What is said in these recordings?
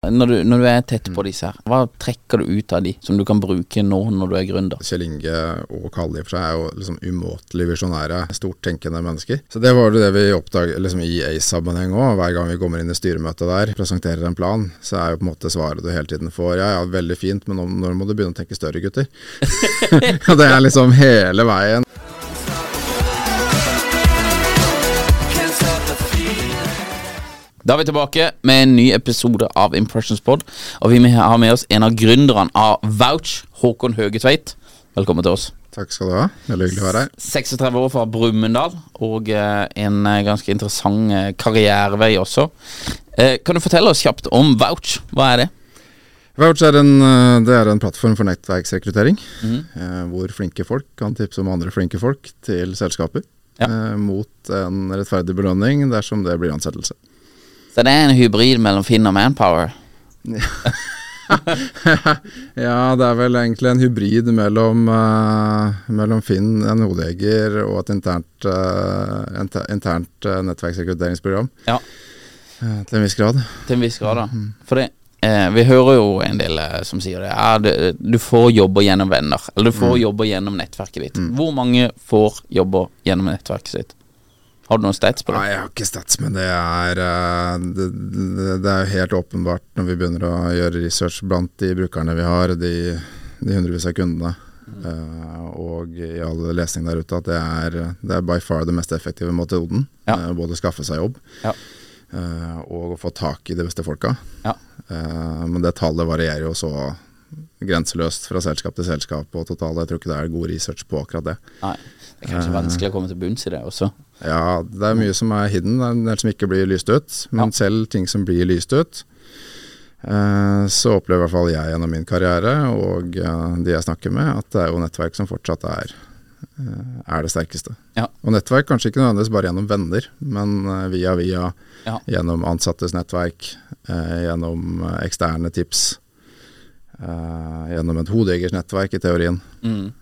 Når du, når du er tett på disse her, hva trekker du ut av de som du kan bruke nå når du er gründer? Kjell Inge og Kalle i for seg er jo liksom umåtelig visjonære, stort tenkende mennesker. Så det var jo det vi oppdaget liksom i ACE-sammenheng òg. Hver gang vi kommer inn i styremøtet der, presenterer en plan, så er jo på en måte svaret du hele tiden får ja ja, veldig fint, men nå, når må du begynne å tenke større, gutter? Det er liksom hele veien. Da er vi tilbake med en ny episode av Impressions Pod. Og vi har med oss en av gründerne av Vouch, Håkon Høgetveit. Velkommen til oss. Takk skal du ha. Veldig hyggelig å være her. 36 år fra Brumunddal, og eh, en eh, ganske interessant eh, karrierevei også. Kan du fortelle oss kjapt om Vouch? Hva er det? Vouch er en, det er en plattform for nettverksrekruttering, eh, hvor flinke folk kan tipse om andre flinke folk til selskaper. Ja. Mot en rettferdig belønning dersom det blir ansettelse. Så det er en hybrid mellom Finn og Manpower. ja, det er vel egentlig en hybrid mellom, uh, mellom Finn, en hodejeger og et internt, uh, inter- internt uh, nettverksrekrutteringsprogram. Ja. Til en viss grad. Til en viss grad, da. For det, vi hører jo en del som sier det. Ja, du, du får jobber gjennom venner. Eller du får jobber gjennom nettverket ditt. Hvor mange får jobber gjennom nettverket sitt? Har du noen stats på det? Nei, jeg har ikke stats, men det er, eh, det, det, er helt åpenbart når vi begynner å gjøre research blant de brukerne vi har, de, de hundrevis av kundene, eh, og i all lesning der ute, at det er, det er by far den mest effektive metoden. Ja. Uh, både skaffe seg jobb Ja. uh, og å få tak i de beste folka. Ja. Men det tallet varierer jo så grenseløst fra selskap til selskap og totalt. Jeg tror ikke det er god research på akkurat det. Nei. Det er kanskje vanskelig å komme til bunns i det også. Ja, det er mye som er hidden, det er en del som ikke blir lyst ut. Men Ja. selv ting som blir lyst ut, eh, så opplever i hvert fall jeg gjennom min karriere, og eh, de jeg snakker med, at det er jo nettverk som fortsatt er, eh, er det sterkeste. Ja. Og nettverk kanskje ikke nødvendigvis bare gjennom venner, men via via, Ja. gjennom ansattes nettverk, gjennom eksterne tips. gjennom et hodejegers nettverk, i teorien. Mm.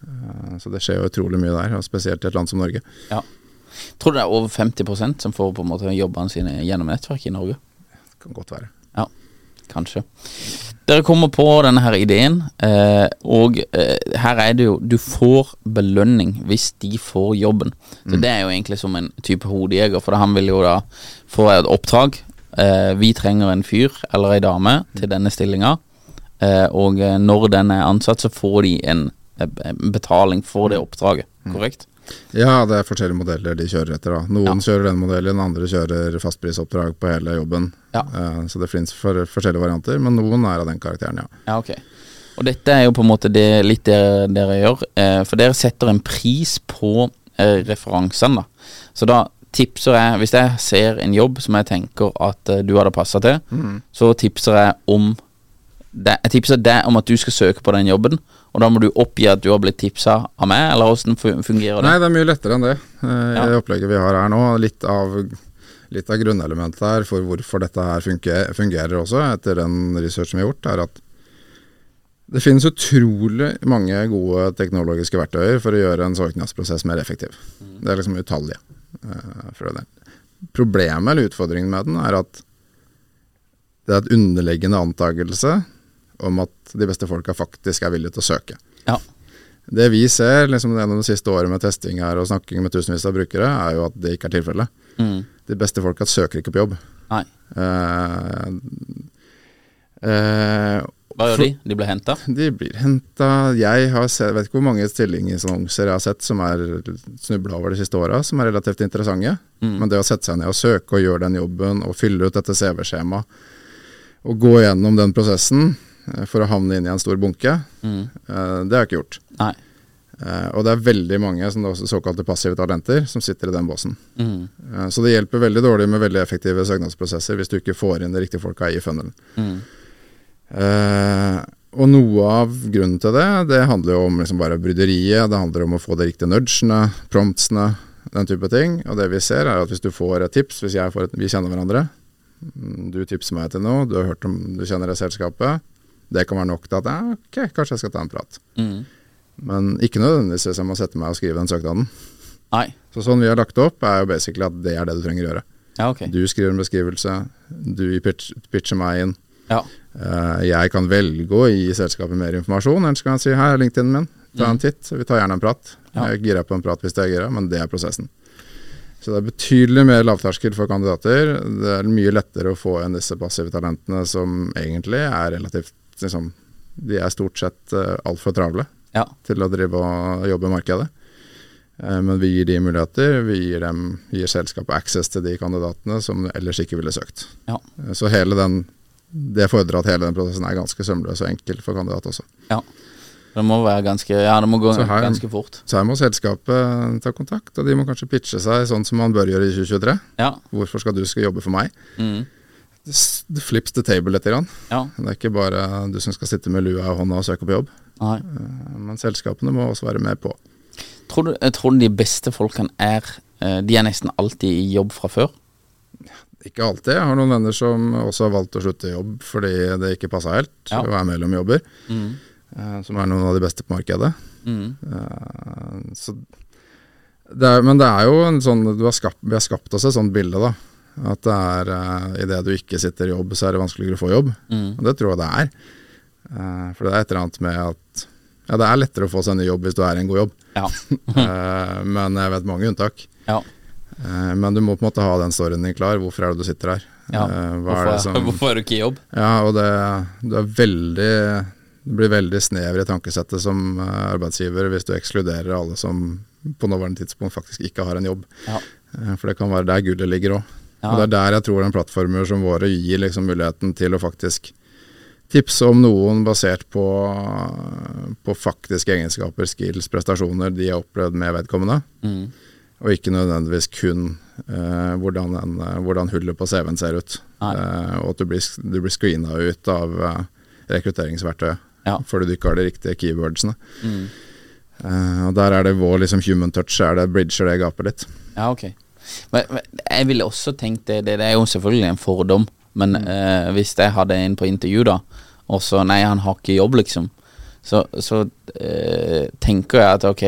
Så det skjer jo utrolig mye der, og spesielt i et land som Norge. Ja. Tror du det er over 50% som får på en måte jobbene sine gjennom nettverk i Norge? Det Kan godt være. Ja, kanskje. Dere kommer på denne her ideen, eh, og eh, her er det jo Du får belønning hvis de får jobben. Så Det er jo egentlig som en type hodejeger, for han vil jo da få et oppdrag. Eh, vi trenger en fyr eller ei dame til denne stillinga, eh, og når den er ansatt, så får de en, en betaling for det oppdraget. Korrekt? Ja, det er forskjellige modeller de kjører etter. da. Noen kjører den modellen, andre kjører fastprisoppdrag på hele jobben. Ja. Eh, så det finnes for, forskjellige varianter, men noen er av den karakteren, ja. Ja, ok. Og dette er jo på en måte det, litt det dere gjør, eh, for dere setter en pris på eh, referansene, da. Så da tipser jeg, hvis jeg ser en jobb som jeg tenker at du hadde passa til, så tipser jeg om det, Jeg tipser deg om at du skal søke på den jobben, og da må du oppgi at du har blitt tipsa av meg, eller hvordan fungerer det? Nei, det er mye lettere enn det. Eh, Ja. I opplegget vi har her nå, litt av litt av grunnelementet her for hvorfor dette her fungerer, fungerer også, etter den researchen vi har gjort, er at det finnes utrolig mange gode teknologiske verktøyer for å gjøre en søknadsprosess mer effektiv. Det er liksom utallige. Uh, Problemet eller utfordringen med den er at det er et underliggende antakelse om at de beste folka faktisk er villige til å søke. Ja. Det vi ser liksom gjennom det siste året med testing her og snakking med tusenvis av brukere, er jo at det ikke er tilfellet. Mm. De beste folka søker ikke på jobb. Nei. Uh, uh, hva gjør de? De blir henta? De blir henta. Jeg har sett, vet ikke hvor mange stillingsannonser jeg har sett som er snubla over de siste åra, som er relativt interessante. Mm. Men det å sette seg ned og søke og gjøre den jobben og fylle ut dette CV-skjemaet og gå gjennom den prosessen eh, for å havne inn i en stor bunke, mm. Eh, det har jeg ikke gjort. Nei. Uh, og det er veldig mange som såkalte passive talenter som sitter i den båsen. Mm. Så det hjelper veldig dårlig med veldig effektive søknadsprosesser hvis du ikke får inn de riktige folka i funnelen. Mm. Uh, og noe av grunnen til det, det handler jo om liksom bare bryderiet. Det handler om å få de riktige nudgene, promptsene, den type ting. Og det vi ser, er at hvis du får et tips, hvis jeg får et, vi kjenner hverandre, mm, du tipser meg til noe, du har hørt om, du kjenner det selskapet, det kan være nok til at ja, ok, kanskje jeg skal ta en prat. Mm. Men ikke nødvendigvis hvis jeg må sette meg og skrive den søknaden. Nei. Så sånn vi har lagt opp, er jo basically at det er det du trenger å gjøre. Ja, okay. Du skriver en beskrivelse, du pitch, pitcher meg inn. Ja. Uh, jeg kan velge å gi selskapet mer informasjon, eller så kan jeg si her er LinkedIn min, ta en mm. titt. Vi tar gjerne en prat. Ja. Jeg girer på en prat hvis det er gira, men det er prosessen. Så det er betydelig mer lavterskel for kandidater. Det er mye lettere å få inn disse passive talentene som egentlig er relativt liksom, De er stort sett uh, altfor travle ja. til å drive og jobbe i markedet. Uh, men vi gir de muligheter. Vi gir, dem, gir selskapet access til de kandidatene som ellers ikke ville søkt. Ja. Uh, så hele den det fordrer at hele den prosessen er ganske sømløs og enkel for kandidat også. Ja. Det må være ganske Ja, det må gå her, ganske fort. Så her må selskapet ta kontakt, og de må kanskje pitche seg sånn som man bør gjøre i 2023. Ja. Hvorfor skal du skal jobbe for meg? Mm. Det flips the table litt. Grann. Ja. Det er ikke bare du som skal sitte med lua i hånda og søke på jobb. Nei. Eh, men selskapene må også være med på. Tror du, tror du de beste folkene er eh, De er nesten alltid i jobb fra før? Ikke alltid. Jeg har noen venner som også har valgt å slutte i jobb fordi det ikke passa helt. Ja. Å være mellom jobber. Mm. Som er noen av de beste på markedet. Mm. Så det er, men det er jo en sånn har skapt, Vi har skapt oss et sånt bilde, da. At det er uh, idet du ikke sitter i jobb, så er det vanskeligere å få jobb. Mm. Og det tror jeg det er. Uh, for det er et eller annet med at Ja, det er lettere å få seg en ny jobb hvis du er i en god jobb. Ja. men jeg vet mange unntak. Ja. Uh, men du må på en måte ha den storyen din klar. Hvorfor er det du sitter her? Ja. Eh, hvorfor, er som, hvorfor, er du ikke i jobb? Ja, og det, det, er veldig, det blir veldig snever i tankesettet som eh, arbeidsgiver hvis du ekskluderer alle som på nåværende tidspunkt faktisk ikke har en jobb. Ja. For det kan være der gullet ligger òg. Ja. Og det er der jeg tror den plattformer som våre gir liksom muligheten til å faktisk tipse om noen basert på, på faktiske egenskaper, skills, prestasjoner de har opplevd med vedkommende. Mm og ikke nødvendigvis kun eh, hvordan, en, uh, hvordan, hullet på CV-en ser ut. Eh, og at du blir, du blir screena ut av rekrutteringsverktøyet ja. fordi du ikke har de riktige keywordsene. Mm. og Der er det vår liksom, human touch, er det bridger det gapet litt. Ja, ok. Men, men jeg ville også tenkt det, det, det, er jo selvfølgelig en fordom, men mm. hvis jeg hadde en på intervju, da, og så nei, han har ikke jobb, liksom, så, så tenker jeg at ok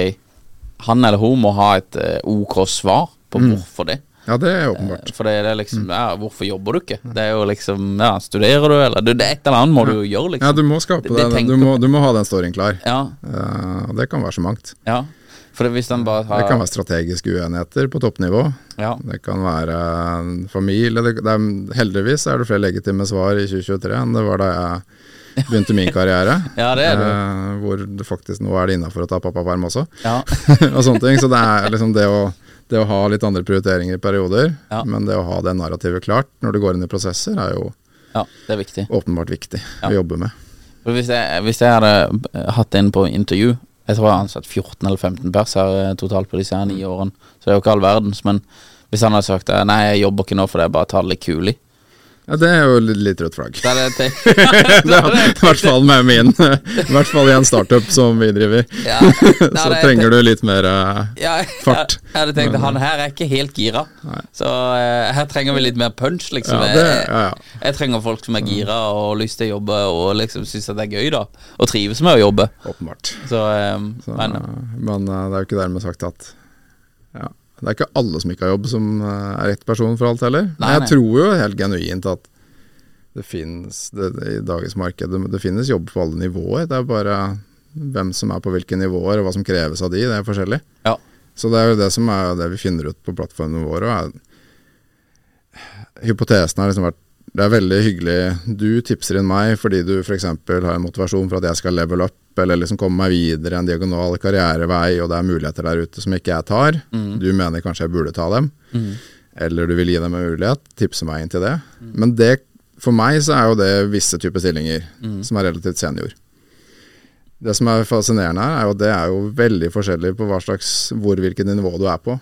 han eller hun må ha et uh, OK svar på mm. hvorfor det. Ja, det er åpenbart. Uh, for det er liksom mm. Ja, hvorfor jobber du ikke? Det er jo liksom Ja, studerer du, eller Det er et eller annet må du gjøre, liksom. Ja, du må skape det. det du, må, du, må, ha den storyen klar. Ja. Uh, og det kan være så mangt. Ja. For hvis den bare har Det kan være strategiske uenigheter på toppnivå. Ja. Det kan være familie det, det er, Heldigvis er det flere legitime svar i 2023 enn det var da jeg begynte min karriere. ja, det det. Eh, hvor det faktisk nå er det innafor å ta pappaperm også. Ja. og sånne ting. Så det er liksom det å, det å ha litt andre prioriteringer i perioder, ja. men det å ha det narrativet klart når du går inn i prosesser, er jo ja, det er viktig. åpenbart viktig å jobbe med. Hvis jeg, hvis jeg, hadde hatt en på intervju Jeg tror jeg har ansatt 14 eller 15 pers her eh, totalt på disse her ni mm. årene, så det er jo ikke all verdens. Men hvis han hadde sagt nei, jeg jobber ikke nå for det bare ta det litt kulig, Ja, det er jo litt, rødt flagg. Det er det I hvert fall med min. I hvert fall i en startup som vi driver. Ja. Så trenger du litt mer uh, ja, fart. Jeg, jeg hadde tenkt at han her er ikke helt gira. Så uh, her trenger vi litt mer punch, liksom. Ja, det, Jeg- ja, ja. Jeg trenger folk som er gira og har lyst til å jobbe og liksom syns det er gøy, da. Og trives med å jobbe. Åpenbart. Så, um, Så, men men eh, det er jo ikke dermed sagt at Det er ikke alle som ikke har jobb, som eh, er rett person for alt heller. Nei, Men jeg nei. tror jo helt genuint at det finnes det, det, i dagens marked det, det finnes jobb på alle nivåer. Det er bare hvem som er på hvilke nivåer, og hva som kreves av de. Det er forskjellig. ja. Så det er jo det som er det vi finner ut på plattformene våre. er- Hypotesen har liksom vært Det er veldig hyggelig Du tipser inn meg fordi du f.eks. har en motivasjon for at jeg skal level up, eller liksom komme meg videre en diagonal karrierevei, og det er muligheter der ute som ikke jeg tar. Du mener kanskje jeg burde ta dem. Eller du vil gi dem en mulighet. Tipse meg inn til det. Men det, for meg så er jo det visse typer stillinger som er relativt senior. Det som er fascinerende her, er jo at det er jo veldig forskjellig på hva slags, hvor hvilket nivå du er på.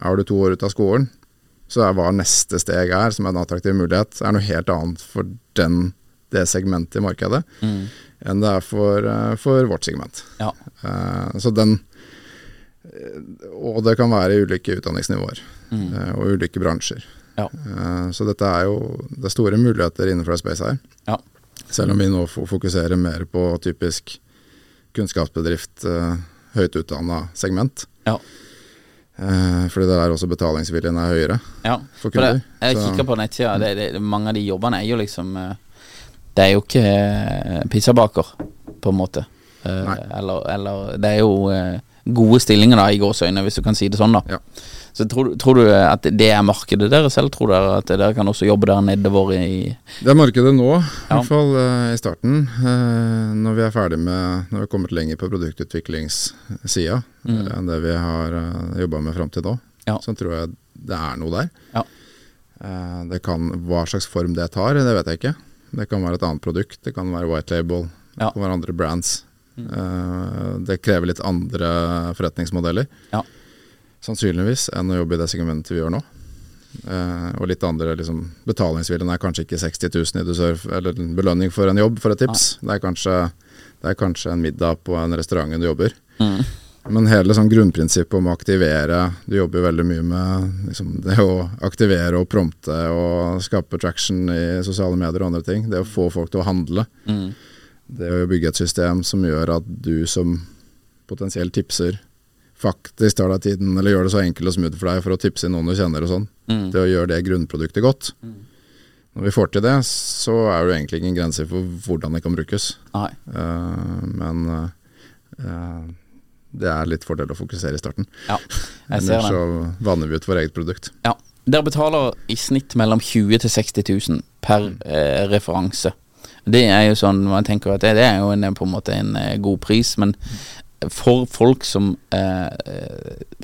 Er du to år ute av skolen, så er hva neste steg er, som er en attraktiv mulighet, er noe helt annet for den, det segmentet i markedet enn det er for, eh, for vårt segment. ja. Uh, så den eh, Og det kan være i ulike utdanningsnivåer eh, og ulike bransjer. Ja. Uh, så dette er jo Det er store muligheter innenfor space her. Ja. Selv om vi nå fokuserer mer på typisk kunnskapsbedrift, høyt utdanna segment. Ja. Eh, fordi det er også betalingsviljen er høyere. Ja, For for det, jeg kikker på nettsida. Det, det, mange av de jobbene er jo liksom eh, Det er jo ikke eh, pizzabaker, på en måte. Eller, eller Det er jo gode stillinger, da, i gåseøyne, hvis du kan si det sånn, da. Ja. Så tror, tror du at det er markedet deres, eller tror dere at dere kan også jobbe der nedover i Det er markedet nå, i hvert fall uh, i starten. Uh, når vi er ferdig med Når vi har kommet lenger på produktutviklingssida Mm. enn det vi har uh, jobba med fram til nå, Ja. så tror jeg det er noe der. Ja. Det kan, hva slags form det tar, det vet jeg ikke. Det kan være et annet produkt, det kan være white label, det kan være andre brands. Eh, det krever litt andre forretningsmodeller, Ja. sannsynligvis, enn å jobbe i det segmentet vi gjør nå. Eh, og litt andre liksom, Betalingsviljen er kanskje ikke 60 000 i dusør, eller en belønning for en jobb, for et tips. Det er, kanskje, det er kanskje en middag på en restaurant du jobber. Mm. Men hele sånn grunnprinsippet om å aktivere Du jobber veldig mye med liksom, det å aktivere og prompte og skape traction i sosiale medier og andre ting. Det å få folk til å handle. Mm. Det å bygge et system som gjør at du som potensiell tipser faktisk tar deg tiden, eller gjør det så enkelt og smooth for deg for å tipse inn noen du kjenner og sånn. Mm. Det å gjøre det grunnproduktet godt. Når vi får til det, så er det jo egentlig ingen grenser for hvordan det kan brukes. Eh, men uh, det er litt fordel å fokusere i starten. Ja, jeg ser Ellers det. så vanner vi ut vårt eget produkt. Ja. Dere betaler i snitt mellom 20 000 til 60 000 per Mm. eh, referanse. Det er jo sånn man tenker at det, det er jo en, på en måte en eh, god pris, men for folk som eh,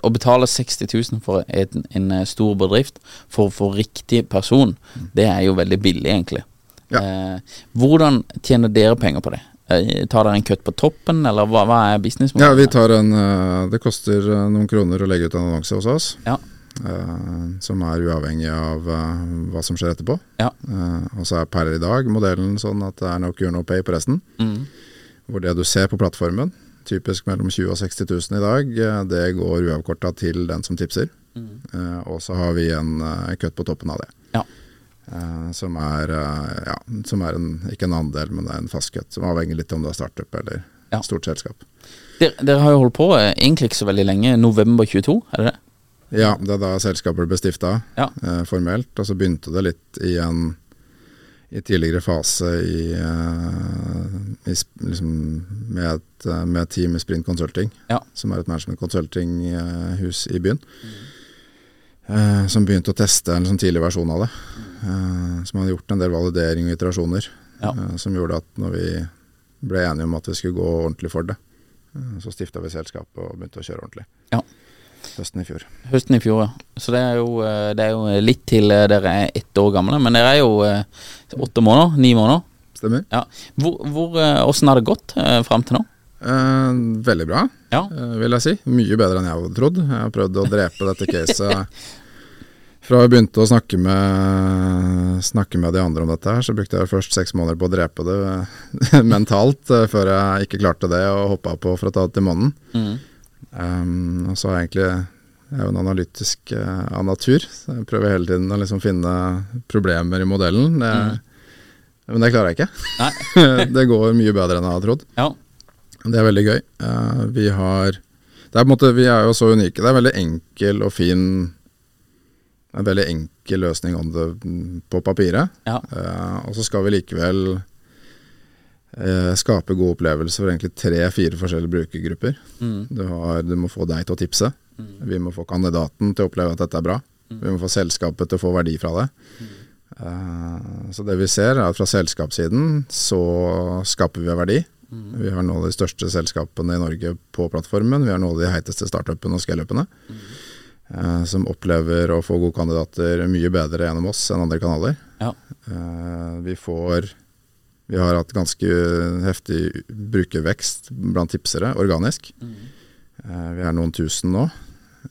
Å betale 60 000 for en, en eh, stor bedrift for å få riktig person, det er jo veldig billig, egentlig. Mm. Ja. Eh, hvordan tjener dere penger på det? Eh, tar dere en kutt på toppen, eller hva, hva er Ja, vi tar en Det koster noen kroner å legge ut en annonse hos oss. Ja. Eh, som er uavhengig av eh, hva som skjer etterpå. Ja. Eh, og så er per i dag modellen sånn at det er no cure no pay på resten. Mm. Hvor det du ser på plattformen, typisk mellom 20 000 og 60 000 i dag, det går uavkorta til den som tipser. Eh, og så har vi en kutt på toppen av det. Ja. Som er, ja, som er en, ikke en andel, men det er en fast kutt. Som avhenger litt om du har startup eller Ja. stort selskap. Dere, dere har jo holdt på egentlig ikke så veldig lenge. November 22, er det det? Ja, det er da selskapet ble stifta Ja. eh, formelt. Og så begynte det litt i en i tidligere fase i, eh, i liksom med, et, eh, med et team i Sprint Consulting, Ja. som er et management consulting-hus i byen. Eh, som begynte å teste en liksom, tidlig versjon av det. Eh, som hadde gjort en del validering og iterasjoner. Ja. eh, som gjorde at når vi ble enige om at vi skulle gå ordentlig for det, eh, så stifta vi selskapet og begynte å kjøre ordentlig. Ja. Høsten i fjor. Høsten i fjor, ja. Så det er jo, eh, det er jo litt til eh, dere er ett år gamle. Men dere er jo eh, åtte måneder? Ni måneder? Stemmer. Ja. Hvor, hvor, eh, Hvordan har det gått eh, fram til nå? Eh, veldig bra, Ja. eh, vil jeg si. Mye bedre enn jeg hadde trodd. Jeg har prøvd å drepe dette caset fra vi begynte å snakke med snakke med de andre om dette her, så brukte jeg først seks måneder på å drepe det mentalt, før jeg ikke klarte det og hoppa på for å ta det til månen. Mm. Um, og så er jeg egentlig Jeg er jo en analytisk uh, av natur, så jeg prøver hele tiden å liksom finne problemer i modellen. Det, mm. Men det klarer jeg ikke. det går mye bedre enn jeg hadde trodd. Ja. Det er veldig gøy. Uh, vi har det er på en måte, Vi er jo så unike. Det er veldig enkel og fin En veldig enkel løsning det på papiret. Ja. Uh, og så skal vi likevel uh, skape gode opplevelser for egentlig tre-fire forskjellige brukergrupper. Mm. Du, har, du, må få deg til å tipse. Mm. Vi må få kandidaten til å oppleve at dette er bra. Mm. Vi må få selskapet til å få verdi fra det. Uh, så det vi ser er at fra selskapssiden så skaper vi verdi. Mm. Vi har noen av de største selskapene i Norge på plattformen. Vi har noen av de heiteste startupene og scaleupene. Mm. Eh, som opplever å få gode kandidater mye bedre gjennom oss enn andre kanaler. Ja. Eh, vi får Vi har hatt ganske heftig brukervekst blant tipsere, organisk. Mm. Eh, vi er noen tusen nå,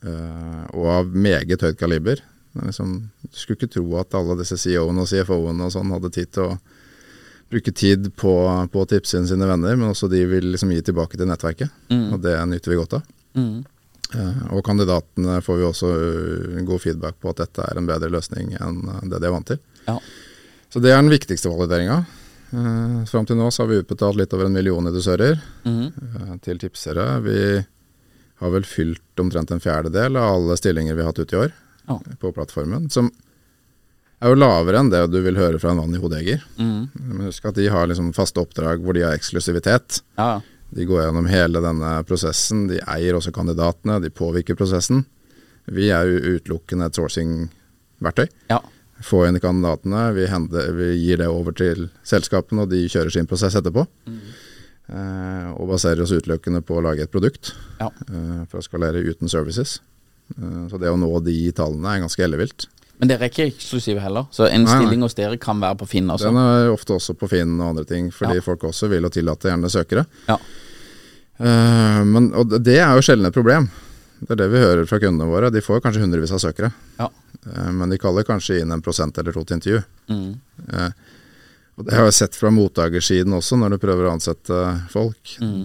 eh, og av meget høyt kaliber. Liksom, du skulle ikke tro at alle disse CEO-ene og CFO-ene og sånn hadde tid til å bruke tid på, på å tipse inn sine venner, men også de vil liksom gi tilbake til nettverket. Mm. Og det nyter vi godt av. Mm. Uh, og kandidatene får vi også god feedback på at dette er en bedre løsning enn det de er vant til. Ja. Så det er den viktigste valideringa. Uh, Fram til nå så har vi utbetalt litt over en million dusører mm. uh, til tipsere. Vi har vel fylt omtrent en fjerdedel av alle stillinger vi har hatt ute i år oh. på plattformen. Som er jo lavere enn det du vil høre fra en vann i hodejeger. Mm. Men husk at de har liksom faste oppdrag hvor de har eksklusivitet. Ja. De går gjennom hele denne prosessen. De eier også kandidatene, de påvirker prosessen. Vi er jo utelukkende et sourcing-verktøy. Ja. Få inn kandidatene, vi, hender, vi, gir det over til selskapene, og de kjører sin prosess etterpå. Mm. Eh, og baserer oss utelukkende på å lage et produkt ja. eh, for å skalere uten services. Eh, så det å nå de tallene er ganske ellevilt. Men dere er ikke eksklusive heller, så en nei, stilling hos dere kan være på Finn også? Den er ofte også på Finn og andre ting, fordi ja. folk også vil og tillater gjerne søkere. Ja. Uh, men, og det er jo sjelden et problem. Det er det vi hører fra kundene våre. De får kanskje hundrevis av søkere, ja. uh, men de kaller kanskje inn en prosent eller to til intervju. Mm. Uh, og Det har jeg sett fra mottakersiden også, når du prøver å ansette folk. Mm.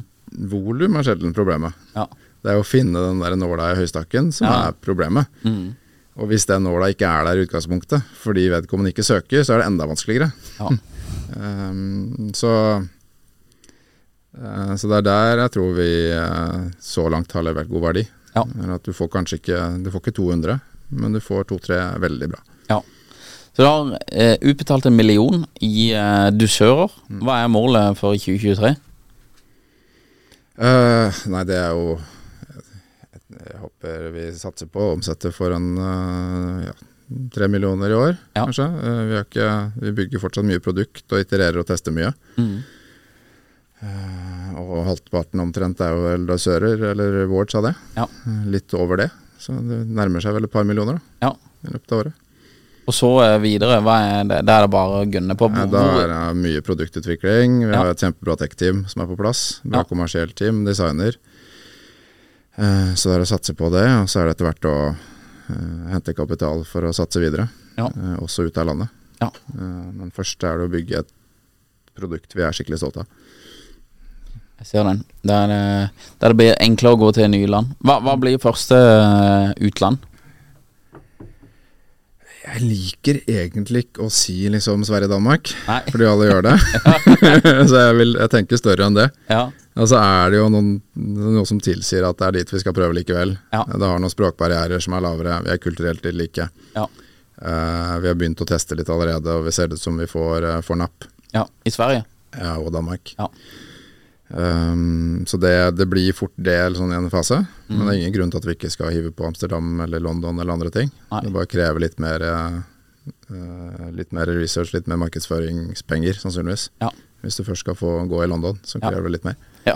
Volum er sjelden problemet. Ja. Det er å finne den der nåla i høystakken som er problemet. Mm. Og hvis den nåla ikke er der i utgangspunktet, fordi vedkommende ikke søker, så er det enda vanskeligere. Ja. um, så, uh, så det er der jeg tror vi uh, så langt har levert god verdi. Ja. At du får kanskje ikke Du får ikke 200, men du får to-tre veldig bra. Ja. Så du har eh, utbetalt en million i dusører. Mm. Hva er målet for 2023? nei, det er jo jeg håper vi satser på å omsette for en eh, ja, tre millioner i år, ja. kanskje. Eh, vi, ikke, vi, bygger fortsatt mye produkt og itererer og tester mye. Mm. Uh, og halvparten omtrent er jo vel døsører, eller wards av det. Ja. Litt over det. Så det nærmer seg vel et par millioner da, i løpet av året. Og så videre, hva er det? Der er det bare å gunne på? Ja, da er det mye produktutvikling. Vi har et kjempebra tech-team som er på plass. Bra kommersielt team, designer. Eh, så det er å satse på det, og så er det etter hvert å uh, hente kapital for å satse videre. Ja. Også ut av landet. Ja. men først er det å bygge et produkt vi er skikkelig stolte av. Jeg ser den. Der, der det blir enklere å gå til nye land. Hva, hva blir første utland? Jeg liker egentlig ikke å si liksom Sverige-Danmark, fordi alle gjør det. så jeg, vil, jeg tenker større enn det. Ja. Og så er det jo noen, noe som tilsier at det er dit vi skal prøve likevel. Ja. Det har noen språkbarrierer som er lavere, vi er kulturelt litt like. Ja. Uh, vi har begynt å teste litt allerede, og vi ser det ut som vi får, uh, får napp. Ja, I Sverige? Ja, og Danmark. Ja. Um, så det, det, blir fort del sånn i en fase. Mm. Men det er ingen grunn til at vi ikke skal hive på Amsterdam eller London eller andre ting. Nei. Det bare krever litt mer, uh, litt mer research, litt mer markedsføringspenger, sannsynligvis. Ja. Hvis du først skal få gå i London, så krever det litt mer. Ja,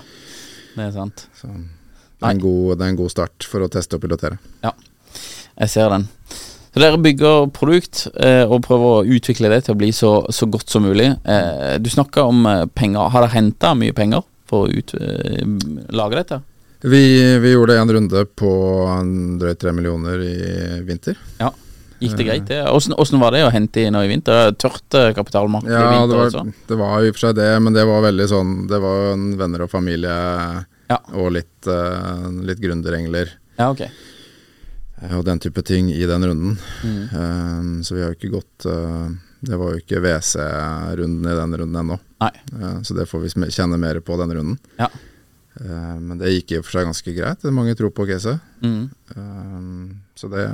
det er sant. Så det er, god, det er, en god, start for å teste og pilotere. Ja, jeg ser den. Så dere bygger produkt eh, og prøver å utvikle det til å bli så, så godt som mulig. Eh, du snakka om eh, penger. Har dere henta mye penger for å ut, eh, lage dette? Vi, vi, gjorde en runde på drøyt tre millioner i vinter. Ja. Gikk det greit, det? Åssen var det å hente inn i vinter? Tørt kapitalmarked kapitalmarked i vinter det også? var, det var i og for seg det, men det var veldig sånn Det var en venner og familie Ja. og litt, uh, litt gründerengler Ja, ok. eh, og den type ting i den runden. Mm. Um, så vi har jo ikke gått eh, Det var jo ikke WC-runden i den runden ennå. Eh, så det får vi kjenne mer på denne runden. Ja. Eh, men det gikk i og for seg ganske greit. Det er mange tror på caset. Mm. Eh, så det,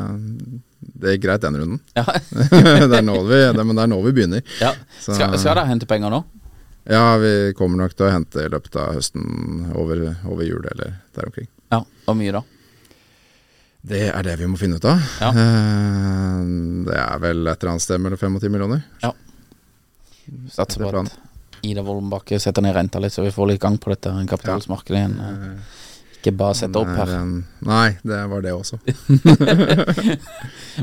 det gikk greit den runden. Ja. det er nå vi, det, men det er nå vi begynner. ja. Skal, skal dere hente penger nå? Ja, vi kommer nok til å hente i løpet av høsten over, over jul eller der omkring. Ja. Hvor mye da? Det er det vi må finne ut av. Ja. Eh, det er vel et eller annet sted mellom 5 og 10 millioner. Satser er på at Ida Woldenbakke setter ned renta litt, så vi får litt gang på dette kapitalsmarkedet igjen. Ikke bare sette opp er her. nei, det var det også.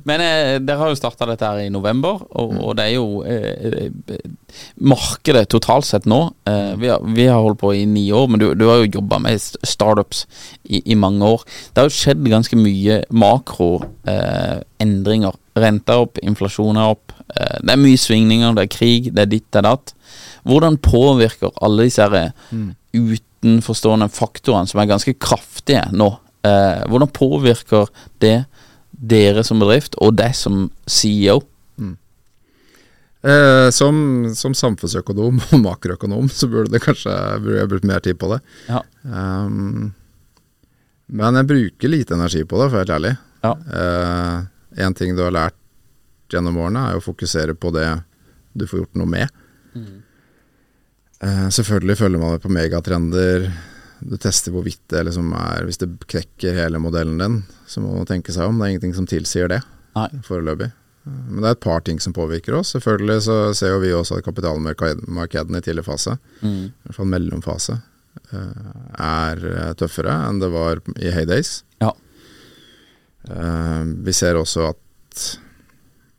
Men eh, dere har jo starta dette her i november, og, og det er jo eh, eh, Markedet totalt sett nå eh, vi, har, vi har holdt på i ni år, men du, du har jo jobba med st- startups i, i mange år. Det har jo skjedd ganske mye makroendringer. Eh. Renta opp, inflasjon er opp. Eh, det er mye svingninger, det er krig, det er ditt, det er datt. Hvordan påvirker alle disse her, eh, utenforstående faktorene, som er ganske kraftige nå, eh, hvordan påvirker det dere som bedrift og deg som CEO? Eh, som, som samfunnsøkonom og makroøkonom så burde det kanskje burde jeg brukt mer tid på det. Ja. Um, men jeg bruker lite energi på det, for å være ærlig. Ja. Eh, en ting du har lært gjennom årene, er å fokusere på det du får gjort noe med. Eh, selvfølgelig følger man med på megatrender. Du tester hvorvidt det liksom er Hvis det knekker hele modellen din, så må man tenke seg om. Det er ingenting som tilsier det Nei. foreløpig. Eh, Men det er et par ting som påvirker oss. Selvfølgelig så ser jo vi også at kapitalmarkedene i tidlig fase, Mm. i hvert fall mellomfase, eh, er eh, tøffere enn det var i heydays. Ja. Eh, Vi ser også at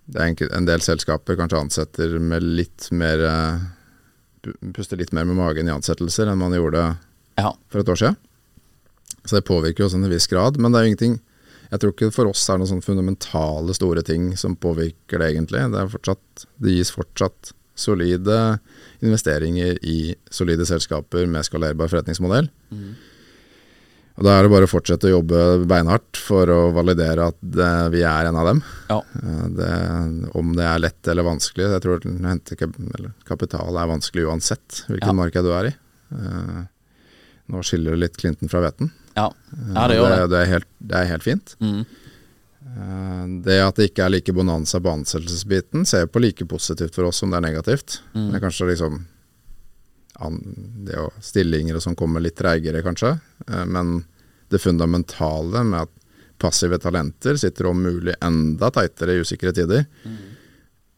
det er en del selskaper kanskje ansetter med litt mer pu- Puster litt mer med magen i ansettelser enn man gjorde Ja. for et år siden. Så det påvirker oss også en viss grad. Men det er jo ingenting Jeg tror ikke for oss er det noen sånne fundamentale store ting som påvirker det, egentlig. Det, fortsatt, det gis fortsatt solide investeringer i solide selskaper med skalerbar forretningsmodell. Og Da er det bare å fortsette å jobbe beinhardt for å validere at det, vi er en av dem. Ja. Eh, Det, om det er lett eller vanskelig. Jeg tror å hente kapital er vanskelig uansett hvilket Ja. marked du er i. Eh, Nå skiller det litt Clinton fra veten. Ja. ja, det gjør det. det, er helt, det er helt fint. Mm. Eh, Det at det ikke er like bonanza på ansettelsesbiten, ser jeg på like positivt for oss som det er negativt. Mm. Det er kanskje liksom det å Stillinger og sånn kommer litt treigere, kanskje. Eh, Men det fundamentale med at passive talenter sitter om mulig enda teitere i usikre tider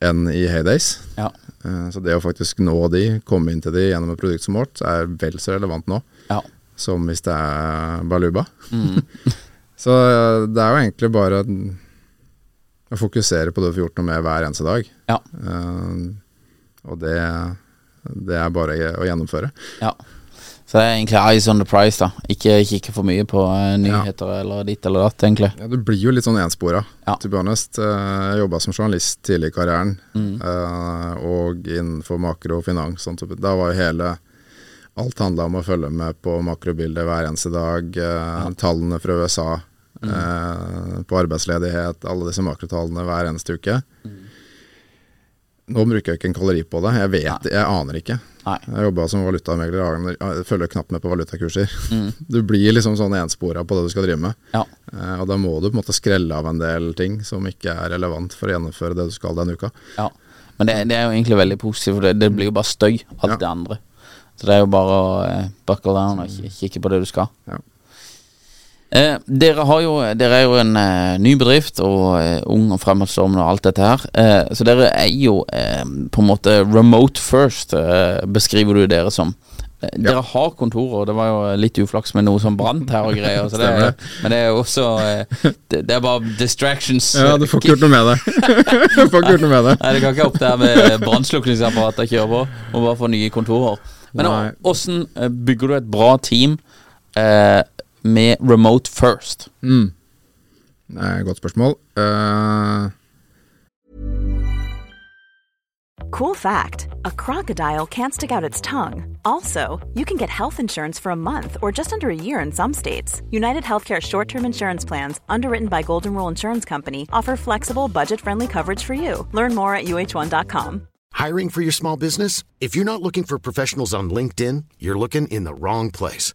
enn i heydays. Ja. Eh, Så det å faktisk nå de, komme inn til de gjennom et produkt som vårt, er vel så relevant nå Ja. som hvis det er Baluba. Mm. Så eh, det er jo egentlig bare å fokusere på det du får gjort noe med hver eneste dag. Ja. Og det, det er bare å gjennomføre. ja. Så det er egentlig eyes on the price, da. Ikke kikke for mye på nyheter nyheter eller ditt eller datt, egentlig. Ja, du blir jo litt sånn enspora, Ja. to be honest. Eh, Jeg jobba som journalist tidlig i karrieren, Mm. eh, og innenfor makro og finans. Sånn. Da var jo hele Alt handla om å følge med på makrobildet hver eneste dag. Ja. Tallene fra USA Mm. eh, på arbeidsledighet, alle disse makrotallene hver eneste uke. Mm. Nå bruker jeg ikke en kalori på det. Jeg vet, jeg aner ikke. Nei. Jeg jobba som valutamegler, jeg følger knapt med på valutakurser. Mm. Du blir liksom sånn enspora på det du skal drive med. Ja. Eh, og da må du på en måte skrelle av en del ting som ikke er relevant for å gjennomføre det du skal denne uka. ja. Men det, det er jo egentlig veldig positivt, for det, det blir jo bare støy, alt Ja. det andre. Så det er jo bare å eh, buckle down og kikke på det du skal. Ja. Eh, dere, har jo, dere er jo en eh, ny bedrift og eh, ung og fremadstormende og alt dette her. Eh, så dere er jo eh, på en måte remote first, eh, beskriver du dere som. Eh, Dere har kontorer, det var jo litt uflaks med noe som brant her og greier. Så det, er, men det er jo også det, det er bare distractions. Ja, du får ikke gjort noe med det. du får ikke gjort noe med det. Nei, det kan ikke opp der med brannslukningsapparatet kjører på, og bare få nye kontorer. Men åssen bygger du et bra team eh, med remote first? Mm. Det er et godt spørsmål. Eh, Cool fact a crocodile can't stick out its tongue. Also, you can get health insurance for a month or just under a year in some states. United Healthcare short term insurance plans, underwritten by Golden Rule Insurance Company, offer flexible, budget friendly coverage for you. Learn more at uh1.com. Hiring for your small business? If you're not looking for professionals on LinkedIn, you're looking in the wrong place.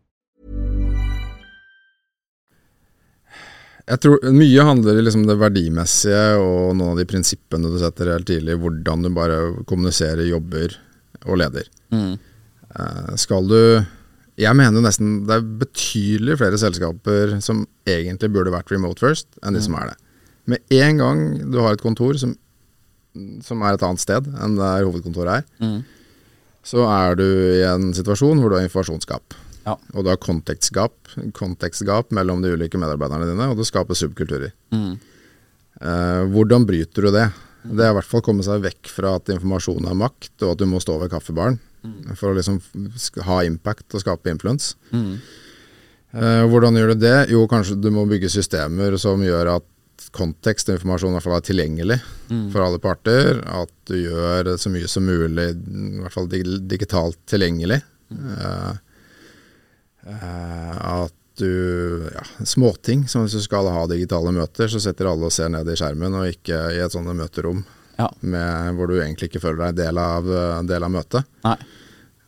Jeg tror Mye handler i liksom det verdimessige og noen av de prinsippene du setter helt tidlig. Hvordan du bare kommuniserer, jobber og leder. Eh, skal du Jeg mener jo nesten det er betydelig flere selskaper som egentlig burde vært remote first, enn de som er det. Med en gang du har et kontor som, som er et annet sted enn der hovedkontoret er, så er du i en situasjon hvor du har informasjonsgap. Ja. Og du har kontekstgap, kontekstgap mellom de ulike medarbeiderne dine, og du skaper subkulturer. Eh, hvordan bryter du det? Det er i hvert fall komme seg vekk fra at informasjon er makt, og at du må stå ved kaffebaren for å liksom ha impact og skape influence. Eh, hvordan gjør du det? Jo, kanskje du må bygge systemer som gjør at kontekst og informasjon i hvert fall er tilgjengelig for alle parter. At du gjør så mye som mulig, i hvert fall digitalt tilgjengelig. Mm. eh, at du ja, Småting, som hvis du skal ha digitale møter, så setter alle og ser ned i skjermen, og ikke i et sånt møterom Ja. med, hvor du egentlig ikke føler deg del av, eh, del av møtet. Nei.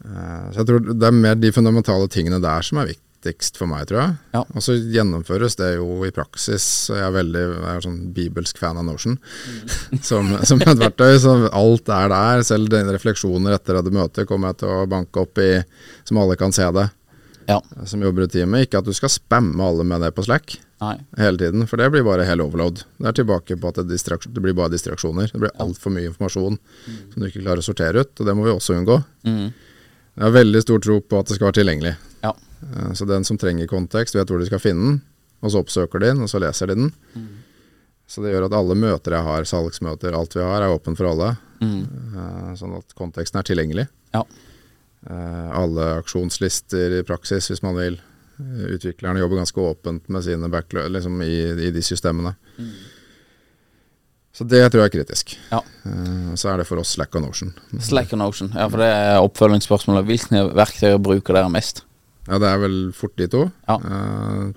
Eh, Så jeg tror det er mer de fundamentale tingene der som er viktigst for meg, tror jeg. Ja. Og så gjennomføres det jo i praksis. Jeg er veldig jeg er sånn bibelsk fan av Notion som, som et verktøy. Så alt er der. Selv refleksjoner etter et møtet kommer jeg til å banke opp i, som alle kan se det, Ja. som jobber i teamet. Ikke at du skal spamme alle med det på Slack Nei. hele tiden, for det blir bare hel overload. Det er tilbake på at det, det blir bare distraksjoner. Det blir altfor mye informasjon som du ikke klarer å sortere ut, og det må vi også unngå. Jeg har veldig stor tro på at det skal være tilgjengelig. Ja. Eh, Så den som trenger kontekst, vet hvor de skal finne den, og så oppsøker de den, og så leser de den. Så det gjør at alle møter jeg har, salgsmøter, alt vi har, er åpent for alle. Mm. Sånn at konteksten er tilgjengelig. Ja. Eh, alle aksjonslister i praksis, hvis man vil. Eh, Utviklerne jobber ganske åpent med sine backlog liksom i, i de systemene. Så det tror jeg er kritisk. Ja. Eh, Så er det for oss Slack og Notion. Slack and Ocean. Ja, for det er oppfølgingsspørsmålet. Hvilke verktøy bruker dere mest? Ja, det er vel fort de to. Ja.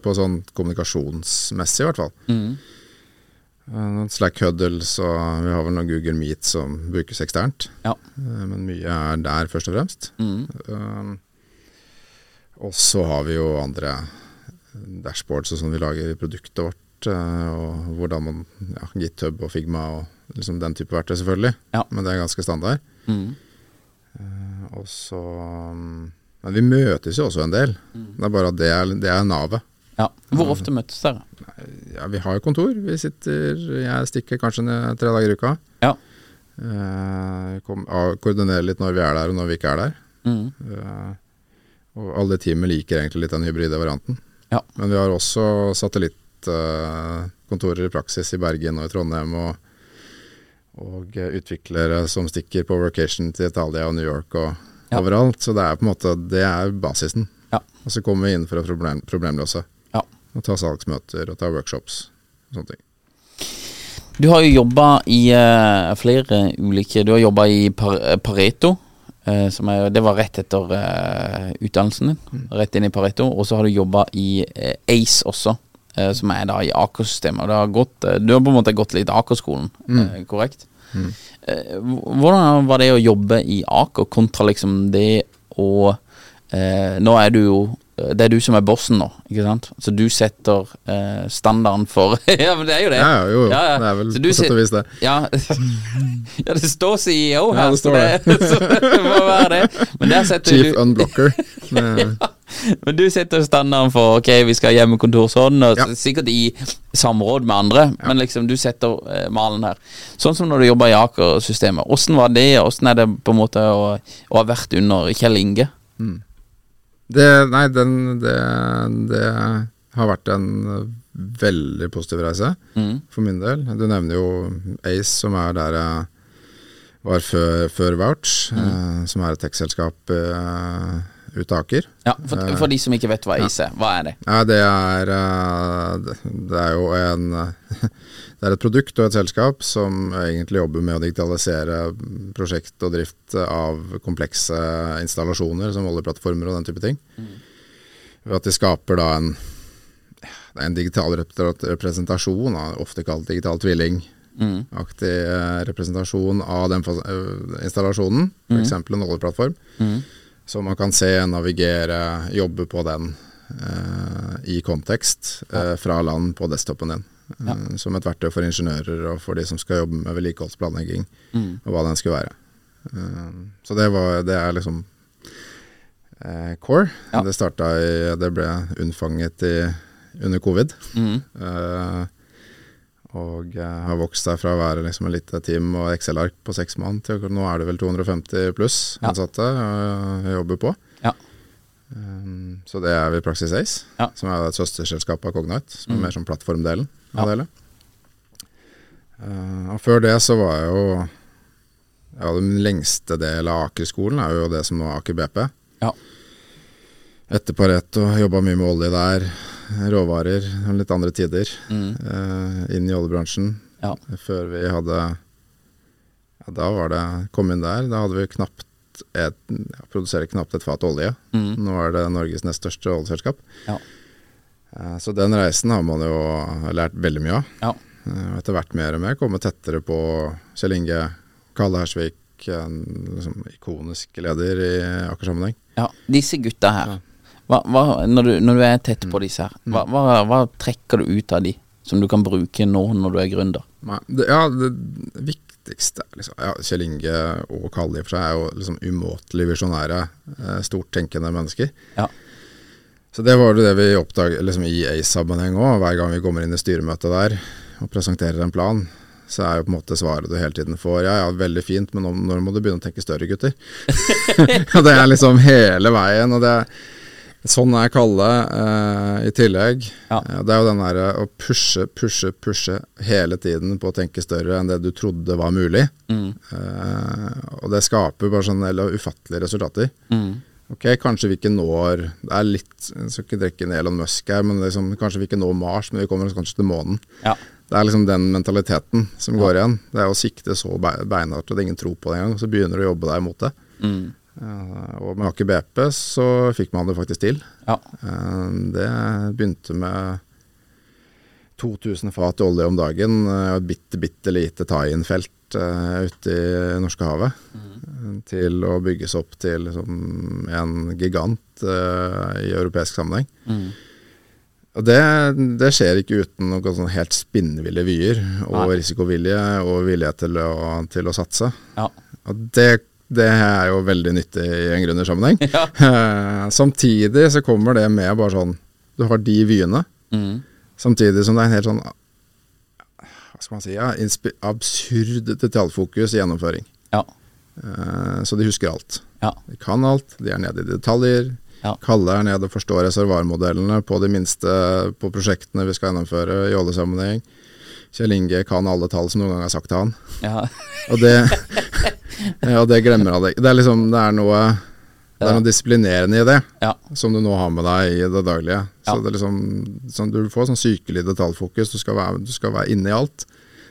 På sånn kommunikasjonsmessig, i hvert fall. Mhm. Eh, noen Slack Huddles og vi har vel noen Google Meet som brukes eksternt. Ja. Eh, men mye er der, først og fremst. Mm. Um, og så har vi jo andre dashboards og sånn vi lager i produktet vårt. eh, og hvordan man ja, GitHub og Figma og liksom den type verktøy, selvfølgelig. Ja. Men det er ganske standard. Mm. Uh, og så mm, Men vi møtes jo også en del. Mm. Det er bare at det er, det er navet. Ja. Hvor ofte møtes dere? Ja, vi har jo kontor. Vi sitter Jeg stikker kanskje ned tre dager i uka. Ja. Eh, kom, koordinerer litt når vi er der og når vi ikke er der. Mm. Eh, og alle teamet liker egentlig litt den hybride varianten. Ja. Men vi har også satellittkontorer i praksis i Bergen og i Trondheim. Og, og utviklere som stikker på vacation til Italia og New York og Ja. overalt. Så det er på en måte Det er basisen. Ja. Og så kommer vi inn for å problem, problemløse. Og ta salgsmøter og ta workshops. og Sånne ting. Du har jo jobba i uh, flere ulike Du har jobba i par, eh, Pareto. som er, det var rett etter uh, utdannelsen din. Rett inn i Pareto. Og så har du jobba i ACE også, som er da i Aker-systemet. Du har på en måte gått litt Aker-skolen, eh, korrekt? Mm. hvordan var det å jobbe i Aker kontra liksom det å Nå er du jo det er du som er bossen nå, ikke sant? Så du setter eh, standarden for Ja, men det er jo det. Ja, ja, jo, jo. Ja, ja. Det er vel på sett og vis det. Ja, ja det står CEO her. Ja, det står det så det må være det. Men der setter Chief du Unblocker. ja. Men du setter standarden for Ok, vi skal ha hjemmekontor sånn, og Ja. sikkert i samråd med andre, men liksom du setter eh, malen her. Sånn som når du jobber i Aker-systemet. Åssen var det? Åssen er det på en måte å, å ha vært under Kjell Inge? Det, nei, den, det, det har vært en veldig positiv reise Mm. for min del. Du nevner jo Ace, som er der jeg var før, før Vouch, eh, som er et tech-selskap eh, ut av Aker. Ja, for, for de som ikke vet hva ACE er, hva er det? Ja, det er, eh, det- det er jo en Det er et produkt og et selskap som egentlig jobber med å digitalisere prosjekt og drift av komplekse installasjoner som oljeplattformer og den type ting. Ved at de skaper da en, en digital representasjon, ofte kalt digital tvilling-aktig eh, representasjon av den eh, installasjonen, f.eks. en oljeplattform. Så man kan se, navigere, jobbe på den eh, i kontekst eh, fra land på desktopen din. Eh, Som et verktøy for ingeniører og for de som skal jobbe med vedlikeholdsplanlegging, og hva den skulle være. Eh, så det, var, det er liksom eh, core. Ja. Det starta i Det ble unnfanget i, under covid. Mm. Eh, og eh, har vokst seg fra å være liksom et lite team og Excel-ark på seks mann til nå er det vel 250 pluss ansatte ja. jeg jobber på. Um, så det er vi Praxis Ace, Ja. Mm. som er et søsterselskap av Cognite, som er mer som plattformdelen av Ja. det hele. Uh, og før det så var jeg jo ja, Den lengste delen av Aker-skolen er jo det som nå er Aker BP. Ja. Etter Pareto, jobba mye med olje der. Råvarer, litt andre tider. Mm. uh, inn i oljebransjen. Ja. Før vi hadde ja, Da var det Kom inn der. Da hadde vi knapt et, ja, produserer knapt et fat olje. Mm. Nå er det Norges nest største oljeselskap. Ja. Eh, så den reisen har man jo lært veldig mye av. Ja. Eh, etter hvert mer og mer kommet tettere på Kjell Inge, Kalle Hersvik, en liksom ikonisk leder i Aker-sammenheng. ja. Disse gutta her, hva, hva, når, du, når du er tett på disse her, hva, hva, hva trekker du ut av de som du kan bruke nå når du er gründer? Nei, det, ja, det viktigste liksom, ja, Kjell Inge og Kalle for seg er jo liksom umåtelig visjonære, eh, stort tenkende mennesker. Ja. Så det var jo det vi oppdaget liksom, i ACE-sammenheng òg. Hver gang vi kommer inn i styremøtet der og presenterer en plan, så er jo på en måte svaret du hele tiden får ja ja, veldig fint, men nå, når må du begynne å tenke større, gutter? og det er liksom hele veien. og det er Sånn er Kalle eh, i tillegg. Ja. Eh, det er jo den derre å pushe, pushe, pushe hele tiden på å tenke større enn det du trodde var mulig. Mm. Eh, og det skaper bare eller ufattelige resultater. Mm. Ok, kanskje vi ikke når Det er litt Jeg skal ikke drikke en Elon Musk her, men liksom, kanskje vi ikke når Mars, men vi kommer oss kanskje til månen. Ja. Det er liksom den mentaliteten som går igjen. Det er å sikte så be- beinhardt at ingen tror på det engang, og så begynner du å jobbe deg mot det. Mm. Eh, og med Aker BP så fikk man det faktisk til. Ja. Eh, det begynte med 2000 fat olje om dagen eh, og et bitte, bitte lite tie-in-felt ute i Norskehavet. Mm. Til å bygges opp til liksom, en gigant uh, i europeisk sammenheng. Mm. Og det, det skjer ikke uten noen sånn helt spinnville vyer og Nei. risikovilje og vilje til å, til å satse. Ja. Og det, det er jo veldig nyttig i en gründersammenheng. Ja. Uh, Samtidig så kommer det med bare sånn Du har de vyene, Mm. samtidig som det er en helt sånn Hva skal man si ja, absurd detaljfokus i gjennomføring. Ja. Uh, Så de husker alt. Ja. De kan alt, de er nede i detaljer. Kalle er nede og forstår reservoarmodellene på de minste på prosjektene vi skal gjennomføre i oljesammenheng. Kjell Inge kan alle tall som noen gang er sagt til han. Ja. Og det, og det glemmer han ikke. Det er liksom, det er noe det er noe disiplinerende i det, Ja. som du nå har med deg i det daglige. Så Ja. det er liksom, sånn, Du får sånn sykelig detaljfokus. Du skal, være, du skal være inne i alt,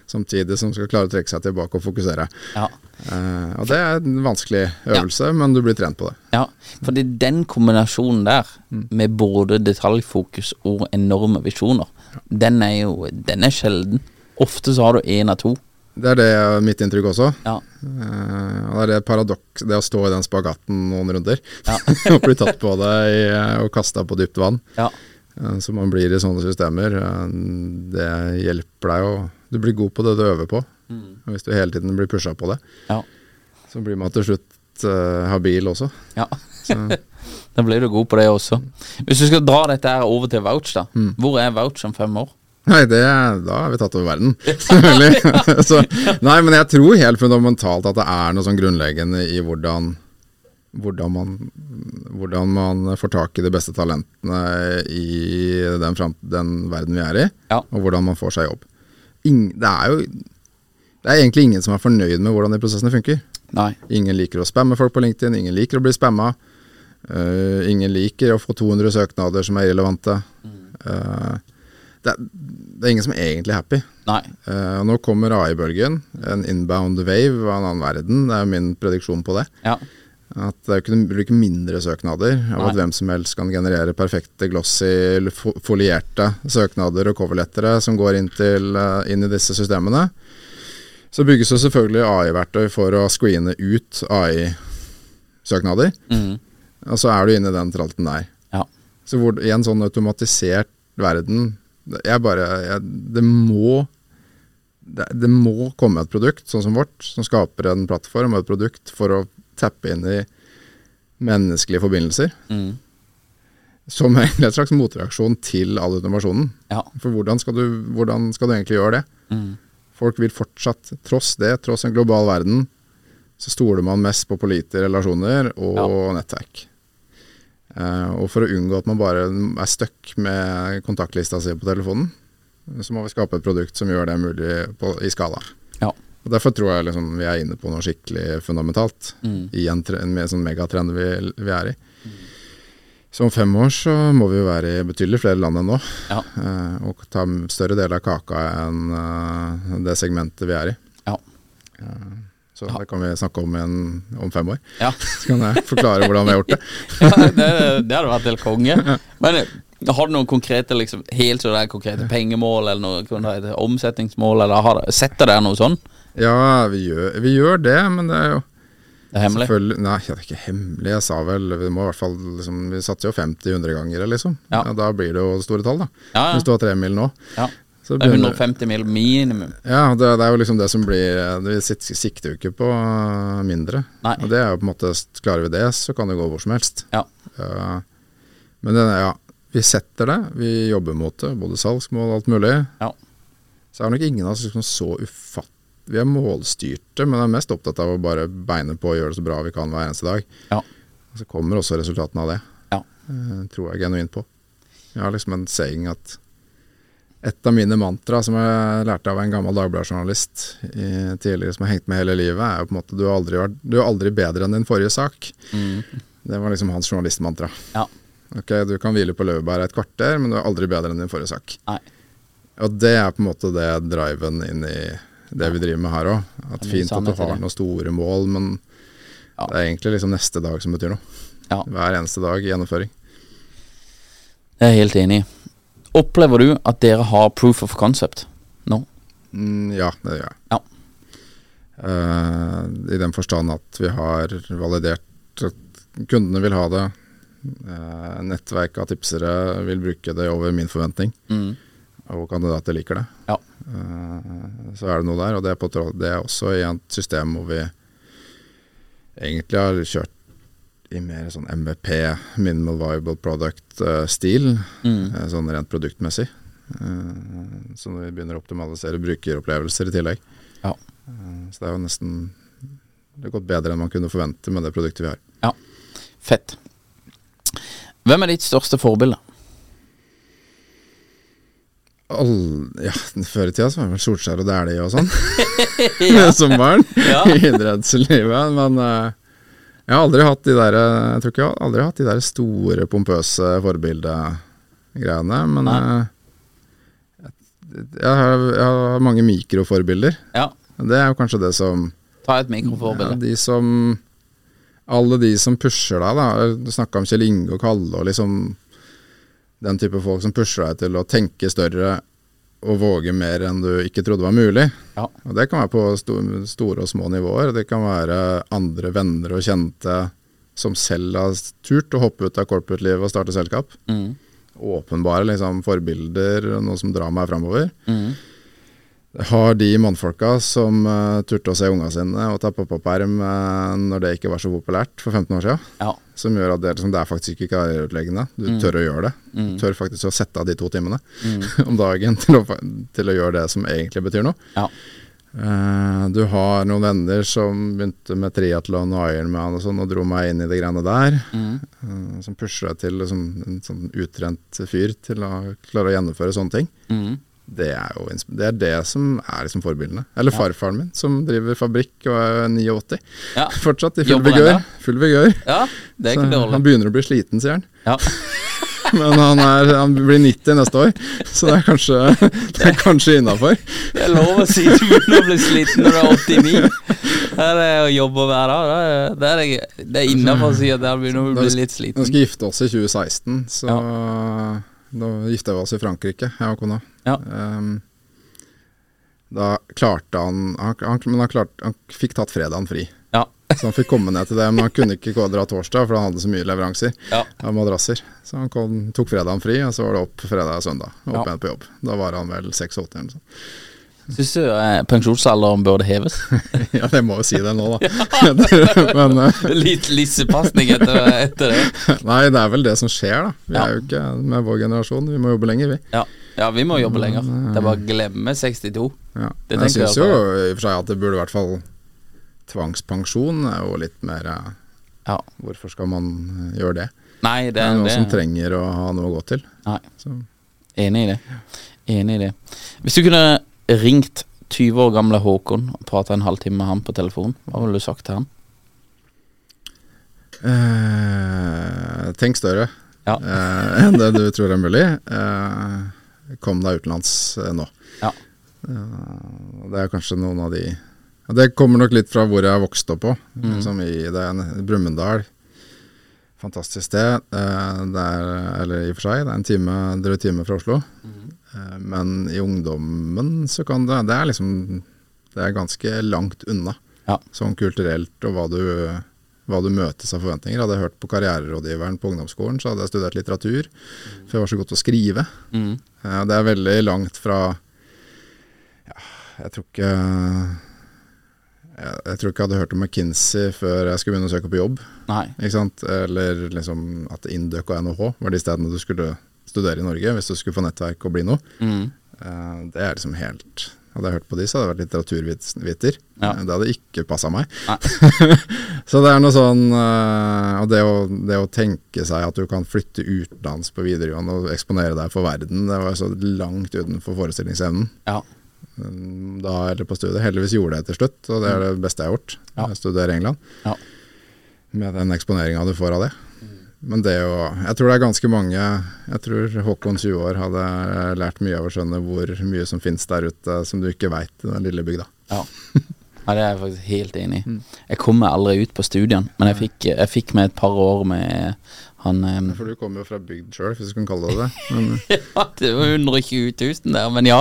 samtidig som du skal klare å trekke seg tilbake og fokusere. Ja. Eh, og Det er en vanskelig øvelse, men du blir trent på det. Ja, fordi den kombinasjonen der, Mm. med både detaljfokus og enorme visjoner, den er jo den er sjelden. Ofte så har du én av to. Det er det mitt inntrykk også. Ja. Uh, det er det paradoks, det å stå i den spagaten noen runder Ja. og bli tatt på det i, og kasta på dypt vann. Ja. Uh, så man blir i sånne systemer. Uh, det hjelper deg å Du blir god på det du øver på. Og hvis du hele tiden blir pusha på det, Ja. så blir man til slutt eh, habil også. ja. Da blir du god på det også. Hvis du skal dra dette her over til Vouch, da. Mm. Hvor er Vouch om fem år? nei, det, da har vi tatt over verden, selvfølgelig. så, nei, men jeg tror helt fundamentalt at det er noe sånn grunnleggende i hvordan hvordan man, hvordan man får tak i de beste talentene i den, frem, den verden vi er i, Ja. og hvordan man får seg jobb. Ingen, det er jo det er egentlig ingen som er fornøyd med hvordan de prosessene funker. Nei. Ingen liker å spamme folk på LinkedIn, ingen liker å bli spamma. Eh, ingen liker å få 200 søknader som er irrelevante. Eh, det, er, det er ingen som er egentlig happy. Nei. Eh, nå kommer AI-bølgen, en inbound wave av en annen verden. Det er min prediksjon på det. Ja. At det er ikke, ikke mindre søknader av Nei. at hvem som helst kan generere perfekte, glossy, folierte søknader og coverlettere som går inn, til, inn i disse systemene. Så bygges det selvfølgelig AI-verktøy for å screene ut AI-søknader. Mhm. Og så er du inne i den tralten der. Ja. Så hvor, i en sånn automatisert verden jeg bare, jeg, Det må det, det må komme et produkt sånn som vårt, som skaper en plattform og et produkt for å tappe inn i menneskelige forbindelser. Mm. Som egentlig en slags motreaksjon til all automasjonen. Ja. For hvordan skal, du, hvordan skal du egentlig gjøre det? Mm. Folk vil fortsatt, tross det, tross en global verden, så stoler man mest på pålitelige relasjoner og nettverk. Eh, og for å unngå at man bare er stuck med kontaktlista si på telefonen, så må vi skape et produkt som gjør det mulig på, i skala. Ja. Og Derfor tror jeg liksom vi er inne på noe skikkelig fundamentalt Mm. i en, en mer sånn megatrend vi, vi er i. Så om fem år så må vi jo være i betydelig flere land enn nå. Ja. eh, og ta større del av kaka enn eh, det segmentet vi er i. Ja. Så det kan vi snakke om en, om fem år. Ja. Så kan jeg forklare hvordan vi har gjort det. ja det, det hadde vært helt konge. Men eh, har du noen konkrete liksom, helt så det er konkrete pengemål, eller noe omsetningsmål, eller har, setter dere noe sånn? Ja, vi gjør, vi gjør det, men det er jo Det er hemmelig? Nei, det er ikke hemmelig. Jeg sa vel Vi må i hvert fall liksom, Vi satser jo 50-100 ganger, liksom. Ja. da blir det jo store tall, da. Ja, ja. Hvis du har tremil nå. Det er 150 mil minimum. Ja, det, det er jo liksom det som blir Vi sikter jo ikke på uh, mindre. Nei. Og det er jo på en måte Klarer vi det, så kan det gå hvor som helst. Ja. Uh, men det, ja, vi setter det. Vi jobber mot det. Både salgsmål og alt mulig. Ja. Så er det nok ingen av oss liksom så ufatt... Vi er målstyrte, men er mest opptatt av å bare beine på og gjøre det så bra vi kan hver eneste dag. Ja. Og så kommer også resultatene av det. Ja. Uh, tror jeg genuint på. Jeg har liksom en saying at et av mine mantra som jeg lærte av en gammel Dagbladet-journalist tidligere, som har hengt med hele livet, er jo på en måte du har aldri, vært, du er aldri bedre enn din forrige sak. Det var liksom hans journalistmantra. Ja. Ok, Du kan hvile på laurbæret et kvarter, men du er aldri bedre enn din forrige sak. Nei. Og det er på en måte det driven inn i det vi driver med her òg. At er fint at du har noen store mål, men Ja. det er egentlig liksom neste dag som betyr noe. Ja. Hver eneste dag gjennomføring. Det er jeg helt enig i. Opplever du at dere har proof of concept nå? Mm, ja, det gjør jeg. Ja. Uh, I den forstand at vi har validert at kundene vil ha det. Uh, nettverk av tipsere vil bruke det over min forventning. Mm. Og kandidater liker det. Ja. Uh, så er det noe der, og det er, på, det er også i et system hvor vi egentlig har kjørt i mer sånn MVP, minimal viable product-stil, Mm. sånn rent produktmessig. Uh, så når vi begynner å optimalisere brukeropplevelser i tillegg. Ja. Eh, så det er jo nesten Det har gått bedre enn man kunne forvente med det produktet vi har. Ja. Fett. Hvem er ditt største forbilde? All, ja, Før i tida så var det vel Solskjær og Dæhlie og sånn. Som barn Ja. i idrettslivet. Men eh, jeg har aldri hatt de der Jeg tror ikke jeg har aldri hatt de der store, pompøse forbildegreiene. Men Nei. eh, jeg, har, jeg har mange mikroforbilder. Ja. Det er jo kanskje det som Ta et ja. De som Alle de som pusher deg, da. Du snakka om Kjell Inge og Kalle og liksom den type folk som pusher deg til å tenke større og våge mer enn du ikke trodde var mulig. Ja. Og Det kan være på store og små nivåer. Det kan være andre venner og kjente som selv har turt å hoppe ut av corporate-livet og starte selskap. Mm. Åpenbare liksom, forbilder, noe som drar meg framover. Mm. Har de mannfolka som uh, turte å se unga sine og ta pappaperm uh, når det ikke var så populært for 15 år siden. Ja. Som gjør at det, liksom, det er faktisk ikke karriereutleggende. Du Mm. tør å gjøre det. Mm. Du tør faktisk å sette av de to timene Mm. om dagen til å, til å gjøre det som egentlig betyr noe. Ja. Uh, du har noen venner som begynte med triatlon og Ironman og sånn, og dro meg inn i de greiene der. Mm. eh, som pusher deg til liksom, en sånn utrent fyr til å klare å gjennomføre sånne ting. Det er jo det, er det som er liksom forbildene. Eller farfaren min, som driver fabrikk og er 89. Ja. Fortsatt i full vigør. Full vigør. ja, det er ikke han begynner å bli sliten, sier han. Ja. Men han, er, han blir 90 neste år, så det er kanskje, det er kanskje innafor. Det er lov å si du begynner å bli sliten når du er 89. Det er det å jobbe hver dag. Det er, det er, innafor å si at der begynner å bli litt Vi sliten. skal gifte oss i 2016, så da gifta vi oss i Frankrike, jeg og kona. Ja. Um, da klarte han, han, han Men han, klarte, han fikk tatt fredagen fri. Ja. Så han fikk komme ned til det, men han kunne ikke gå- dra torsdag, for han hadde så mye leveranser Ja. av madrasser. Så han kom, tok fredagen fri, og så var det opp fredag og søndag. Opp Ja. igjen på jobb. Da var han vel 86 eller noe sånt. Syns du eh, pensjonsalderen burde heves? Ja, jeg må jo si det nå, da. men eh, Litt lissepasning etter, etter det. nei, det er vel det som skjer, da. Vi er jo ikke med vår generasjon, vi må jobbe lenger, vi. Ja. Ja, vi må jobbe lenger. Det er bare å glemme 62. Ja. Det jeg syns jo i og for seg at det burde i hvert fall Tvangspensjon er jo litt mer eh, Ja. Hvorfor skal man eh, gjøre det? Nei, det Det er noen som trenger å ha noe å gå til. Enig i det. Enig i det. Hvis du kunne ringt 20 år gamle Håkon og prata en halvtime med han på telefon, hva ville du sagt til han? Eh, tenk større Ja. eh, enn det du tror er mulig. Eh, kom deg utenlands eh, nå. Ja. Eh, det er kanskje noen av de Det kommer nok litt fra hvor jeg vokste opp på. Mm. Som i Brumunddal. Fantastisk sted. Eh, det er, eller i og for seg, det er en time, drøy time fra Oslo. Mm. Men i ungdommen så kan det Det er liksom Det er ganske langt unna. Ja. Sånn kulturelt og hva du, hva du møtes av forventninger. Hadde jeg hørt på karriererådgiveren på ungdomsskolen, så hadde jeg studert litteratur. For jeg var så god til å skrive. Mm. Eh, Det er veldig langt fra Ja, jeg tror ikke jeg, jeg tror ikke jeg hadde hørt om McKinsey før jeg skulle begynne å søke på jobb. Nei. Eller liksom at Induc og NHH var de stedene du skulle studere i Norge hvis du skulle få nettverk og bli noe. Mm. Eh, Det er liksom helt Hadde jeg hørt på de, så hadde jeg vært litteraturviter. Ja. Det hadde ikke passa meg. Så det er noe sånn eh, Og det å, det å tenke seg at du kan flytte utenlands på videregående og eksponere deg for verden, det var så langt utenfor forestillingsevnen Ja. mm, da eller på studiet. Heldigvis gjorde jeg det til slutt, og det er det beste jeg har gjort. Ja. Jeg studerer i England. Ja. Med den eksponeringa du får av det. Men det å Jeg tror det er ganske mange Jeg tror Håkon 20 år hadde lært mye av å skjønne hvor mye som finnes der ute som du ikke veit i den lille bygda. Ja. ja, det er jeg faktisk helt enig i. Jeg kom meg aldri ut på studien, men jeg fikk, jeg fikk med et par år med han eh, For du kommer jo fra bygd sjøl, hvis du kan kalle det det. Men Ja, det var 120 000 der, men ja.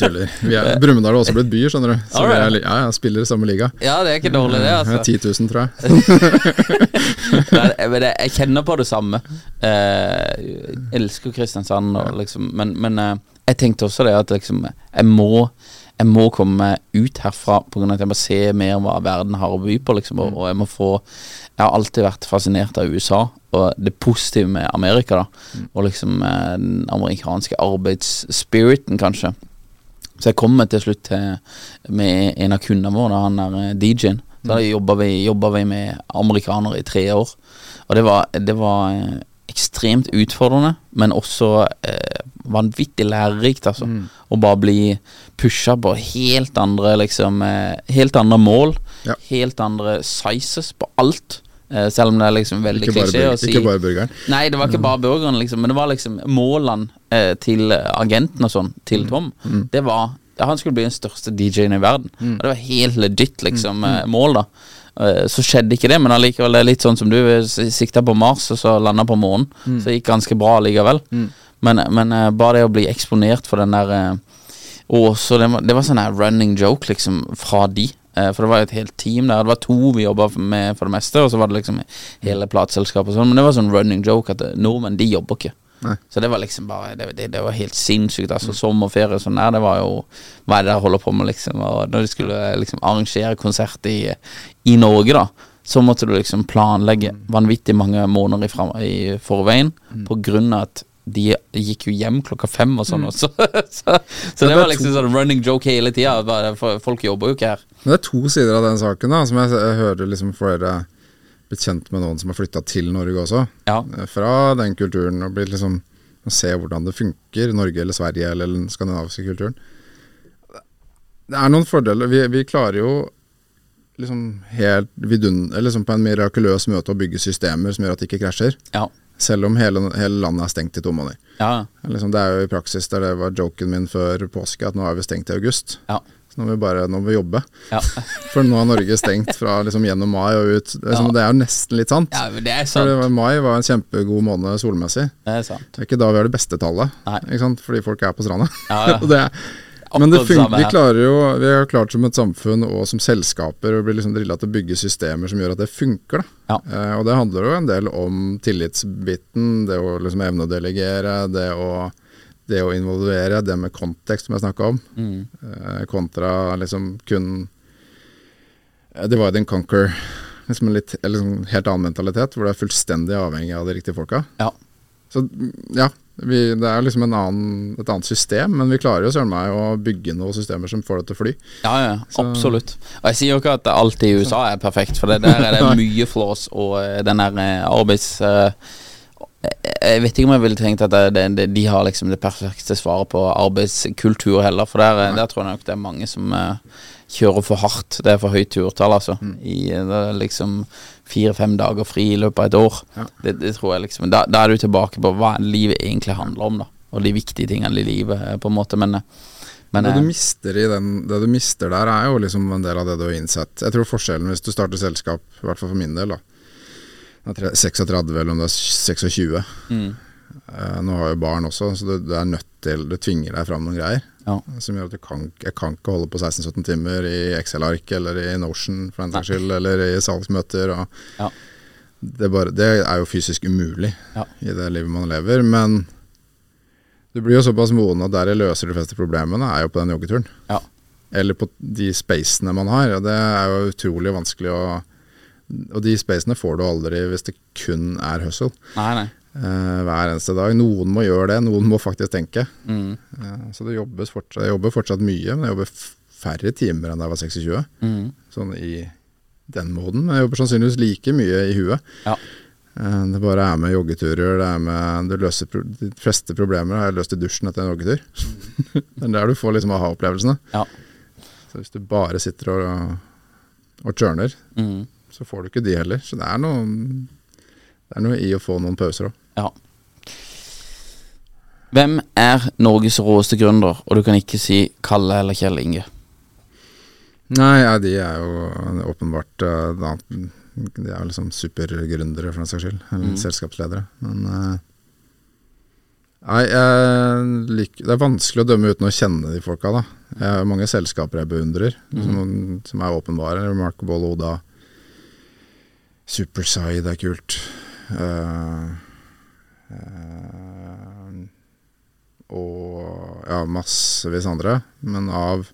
tuller. Er- Brumunddal har også blitt by, skjønner du. Så vi er, ja, jeg spiller i samme liga. Ja, det er ikke dårlig, det, altså. Jeg er 10 000, tror jeg. Nei, men jeg, jeg kjenner på det samme. Eh, jeg elsker Kristiansand, og liksom, men, men eh, jeg tenkte også det at liksom, jeg må jeg må komme meg ut herfra pga. at jeg må se mer hva verden har å by på. Liksom, og, og jeg må få Jeg har alltid vært fascinert av USA og det positive med Amerika. da Og liksom eh, den amerikanske arbeidsspiriten, kanskje. Så jeg kommer til slutt til med en av kundene våre, han eh, DJ-en. Da jobba vi, jobba vi med amerikanere i tre år. Og det var, det var eh, ekstremt utfordrende, men også eh, vanvittig lærerikt, altså. Å bare bli pusha på helt andre, liksom eh, Helt andre mål. Ja. Helt andre sizes på alt. Eh, selv om det er liksom veldig klisjé å si ikke bare burgeren. Nei, det var ikke bare burgeren, liksom, men det var liksom målene eh, til agenten og sånn, til Tom. Det var ja, Han skulle bli den største DJ-en i verden. Og det var helt legit, liksom, eh, mål, da. Så skjedde ikke det, men allikevel, det er litt sånn som du sikta på Mars, og så landa på månen. Så det gikk ganske bra allikevel. Men, men eh, bare det å bli eksponert for den der eh, Og også, det var, det var sånn her running joke, liksom, fra de. Eh, For det var jo et helt team der. Det var to vi jobba med for det meste, og så var det liksom hele plateselskapet og sånn. Men det var sånn running joke at eh, nordmenn, de jobber ikke. Nei. Så det var liksom bare Det, det, det var helt sinnssykt. Altså Sommerferie og sånn der, det var jo Hva er det dere holder på med, liksom? Og når de skulle liksom arrangere konsert i, i Norge, da, så måtte du liksom planlegge vanvittig mange måneder i, fram, i forveien på grunn av at de gikk jo hjem klokka fem og Mm. sånn også. så, så det var liksom sånn running joke hele tida. Folk jobber jo ikke her. Men det er to sider av den saken, da, som jeg, jeg hører liksom flere blitt kjent med noen som har flytta til Norge også. Ja. Eh, Fra den kulturen og blitt liksom å se hvordan det funker, Norge eller Sverige eller den skandinaviske kulturen. Det er noen fordeler. Vi, vi klarer jo liksom helt vidun, eller liksom på en mirakuløs måte å bygge systemer som gjør at det ikke krasjer. Ja. Selv om hele, hele landet er stengt i to måneder. Ja. Liksom, det er jo i praksis der det var joken min før påske, at nå er vi stengt i august. Ja. Så nå må vi bare nå må vi jobbe. Ja. For nå er Norge stengt fra liksom gjennom mai og ut. Liksom, det er jo nesten litt sant. ja, det er sant. For mai var en kjempegod måned solmessig. Det er sant. Det er ikke da vi har det beste tallet, fordi folk er på stranda. Ja, ja. Og det er, men det funker, vi klarer jo Vi har klart som et samfunn og som selskaper å bli liksom drilla til å bygge systemer som gjør at det funker. Ja. Eh, og det handler jo en del om tillitsbiten, det å liksom evne å delegere, det å, det å involvere, det med kontekst som jeg snakka om, Mm. eh, kontra liksom kun eh, Divide and conquer. Liksom en litt, eller liksom helt annen mentalitet, hvor du er fullstendig avhengig av de riktige folka. Ja. Så ja, vi, det er liksom en annen, et annet system, men vi klarer jo søren meg å bygge noen systemer som får det til å fly. Ja, ja, absolutt. Og jeg sier jo ikke at alt i USA er perfekt, for det, der er det mye flås og eh, den der eh, arbeids... eh, jeg vet ikke om jeg ville tenkt at det, det, de har liksom det perfekte svaret på arbeidskultur heller, for der, der tror jeg nok det er mange som kjører for hardt. Det er for høyt turtall, altså. I eh, liksom fire-fem dager fri i løpet av et år. Ja. Det, det tror jeg liksom da, da er du tilbake på hva livet egentlig handler om, da. Og de viktige tingene i livet, eh, på en måte. Men, eh, men det, du mister i den, det du mister der, er jo liksom en del av det du har innsett. Jeg tror forskjellen hvis du starter selskap, i hvert fall for min del, da det er tre- 36 eller om det er 26 mm, Nå har jo barn også, så du, du er nødt til Du tvinger deg fram noen greier. Ja. Som gjør at du kan, jeg kan ikke holde på 16-17 timer i Excel-ark eller i Notion for den saks skyld, eller i salgsmøter. Ja. det, bare, det er jo fysisk umulig Ja. i det livet man lever. Men du blir jo såpass moden at der jeg løser de fleste problemene, er jo på den joggeturen. Ja. Eller på de spacene man har. Og det er jo utrolig vanskelig å Og de spacene får du aldri hvis det kun er hustle. Nei, nei. Eh, hver eneste dag. Noen må gjøre det, noen må faktisk tenke. Mm, Eh, så det jobbes fortsatt, jeg jobber fortsatt mye, men jeg jobber færre timer enn da jeg var 26. mm, Sånn i den måten. Men jeg jobber sannsynligvis like mye i huet. ja. Eh, Det bare er med joggeturer. Det er med, du løser De fleste problemer har jeg løst i dusjen etter en joggetur. det er der du får liksom aha-opplevelsene. Ja. Så hvis du bare sitter og, og churner, Mm, så får du ikke de heller. Så det er noe, det er noe i å få noen pauser òg. Ja. Hvem er Norges råeste gründer, og du kan ikke si Kalle eller Kjell Inge? Nei, ja, de er jo åpenbart eh, da, De er liksom supergründere, for den saks skyld. Eller Mm. selskapsledere. Men uh, Nei, liker, det er vanskelig å dømme uten å kjenne de folka, da. Jeg har mange selskaper jeg beundrer, som, som er åpenbare. Remarkable Oda. Superside er kult. Eh, og ja, massevis andre. Men av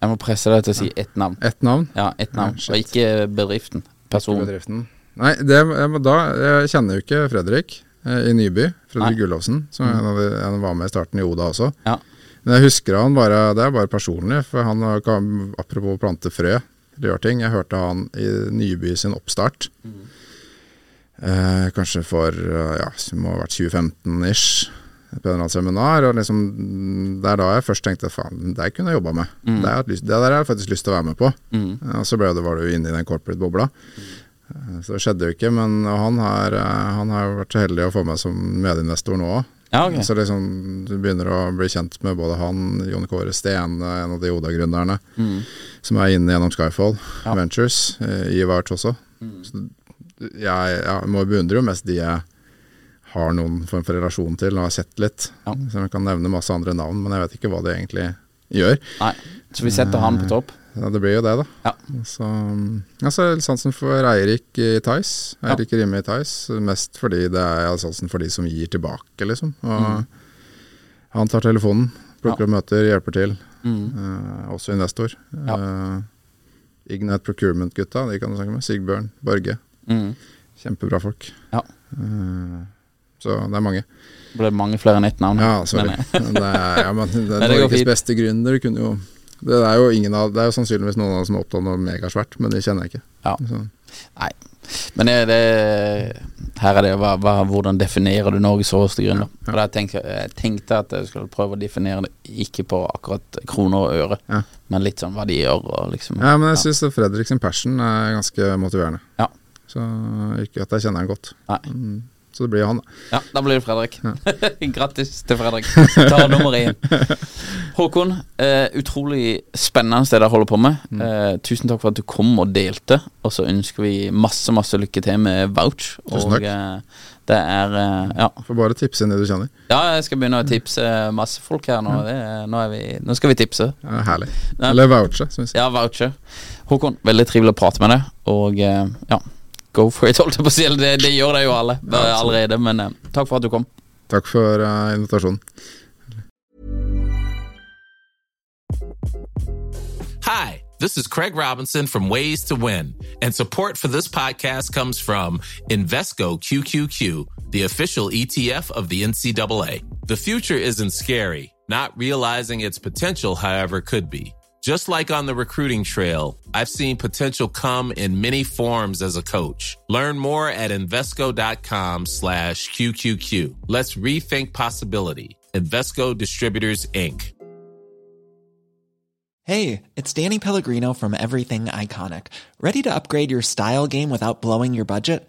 Jeg må presse deg til å si ett navn. ett navn Ja, ett navn, Ja, og ikke bedriften. Personen. Bedriften. Nei, det, jeg, da, jeg kjenner jo ikke Fredrik eh, i Nyby. Fredrik Nei. Gullovsen, som en av han var med i starten i Oda også. Ja. Men jeg husker han bare, det er bare personlig, for han kan- apropos plante frø, eller gjør ting. Jeg hørte han i Nyby sin oppstart. Eh, kanskje for eh, ja, det må ha vært 2015-ish. På en eller annen seminar. Og liksom, det er da jeg først tenkte faen, det kunne jeg jobba med. Det, har jeg lyst- det der har jeg faktisk lyst til å være med på. Mm. Og så ble det, var du inne i den corporate-bobla. Eh, Så det skjedde jo ikke, men han har, eh, han har vært så heldig å få meg som medinvestor nå òg. Ja, ok. Så liksom, du begynner å bli kjent med både han, Jon Kåre Stene, en av de Oda-gründerne, Mm. som er inne gjennom Skyfall Ja. Ventures, eh, i Varts også. Så jeg, jeg må beundre jo mest de jeg har noen form for relasjon til og har sett litt. Ja. Så jeg kan nevne masse andre navn, men jeg vet ikke hva de egentlig gjør. Nei, så vi setter han på topp. Ja, det blir jo det, da. Ja. Så, ja, så har jeg sansen for Eirik i Theis. Ja. Eirik Rimme i Theis. Mest fordi det er jeg sansen for de som gir tilbake, liksom. Og Han tar telefonen, plukker opp møter, hjelper til. Mm. Eh, også investor. Eh, Ignite Procurement-gutta, de kan du snakke med. Sigbjørn, Borge. Mm. Kjempebra folk. Ja. Eh, så det er mange. Det ble mange flere enn ett navn. Ja, sorry. Men, det er, ja, men det er det Norges beste gründer kunne jo det er jo ingen av Det er jo sannsynligvis noen av dem som har oppnådd noe megasvært, men det kjenner jeg ikke. Ja. Så, Nei. Men er det Her er det hva, hva, hvordan definerer du Norges råeste gründer? For jeg tenkte, jeg tenkte at jeg skulle prøve å definere det ikke på akkurat kroner og øre, Ja. men litt sånn hva de gjør og liksom ja, men jeg syns Fredrik sin passion er ganske motiverende. Ja. Så ikke at jeg kjenner han godt. Nei. Mm, Så det blir jo han, da. Ja, da blir det Fredrik. Grattis til Fredrik. Ta nummer én. Håkon, eh, utrolig spennende det dere holder på med. Mm. Eh, tusen takk for at du kom og delte. Og så ønsker vi masse masse lykke til med Vouch. Tusen Og takk. eh, det er eh, ja. Får bare tipse inn det du kjenner. ja, jeg skal begynne å tipse masse folk her nå. Det, nå, vi, nå skal vi tipse. Ja, herlig. Eller vouche, som vi sier. Ja, voucher. Håkon, veldig trivelig å prate med deg. Og ja, go for it, holdt jeg på å si. Det, det gjør det jo alle bare absolutt. allerede. Men eh, takk for at du kom. Takk for eh, invitasjonen. Hi, this is Craig Robinson from Ways to Win, and support for this podcast comes from Invesco QQQ, the official ETF of the NCAA. The future isn't scary. Not realizing its potential, however, could be. Just like on the recruiting trail, I've seen potential come in many forms as a coach. Learn more at Invesco.com slash QQQ. Let's rethink possibility. Invesco Distributors, Inc. Hey, it's Danny Pellegrino from Everything Iconic. Ready to upgrade your style game without blowing your budget?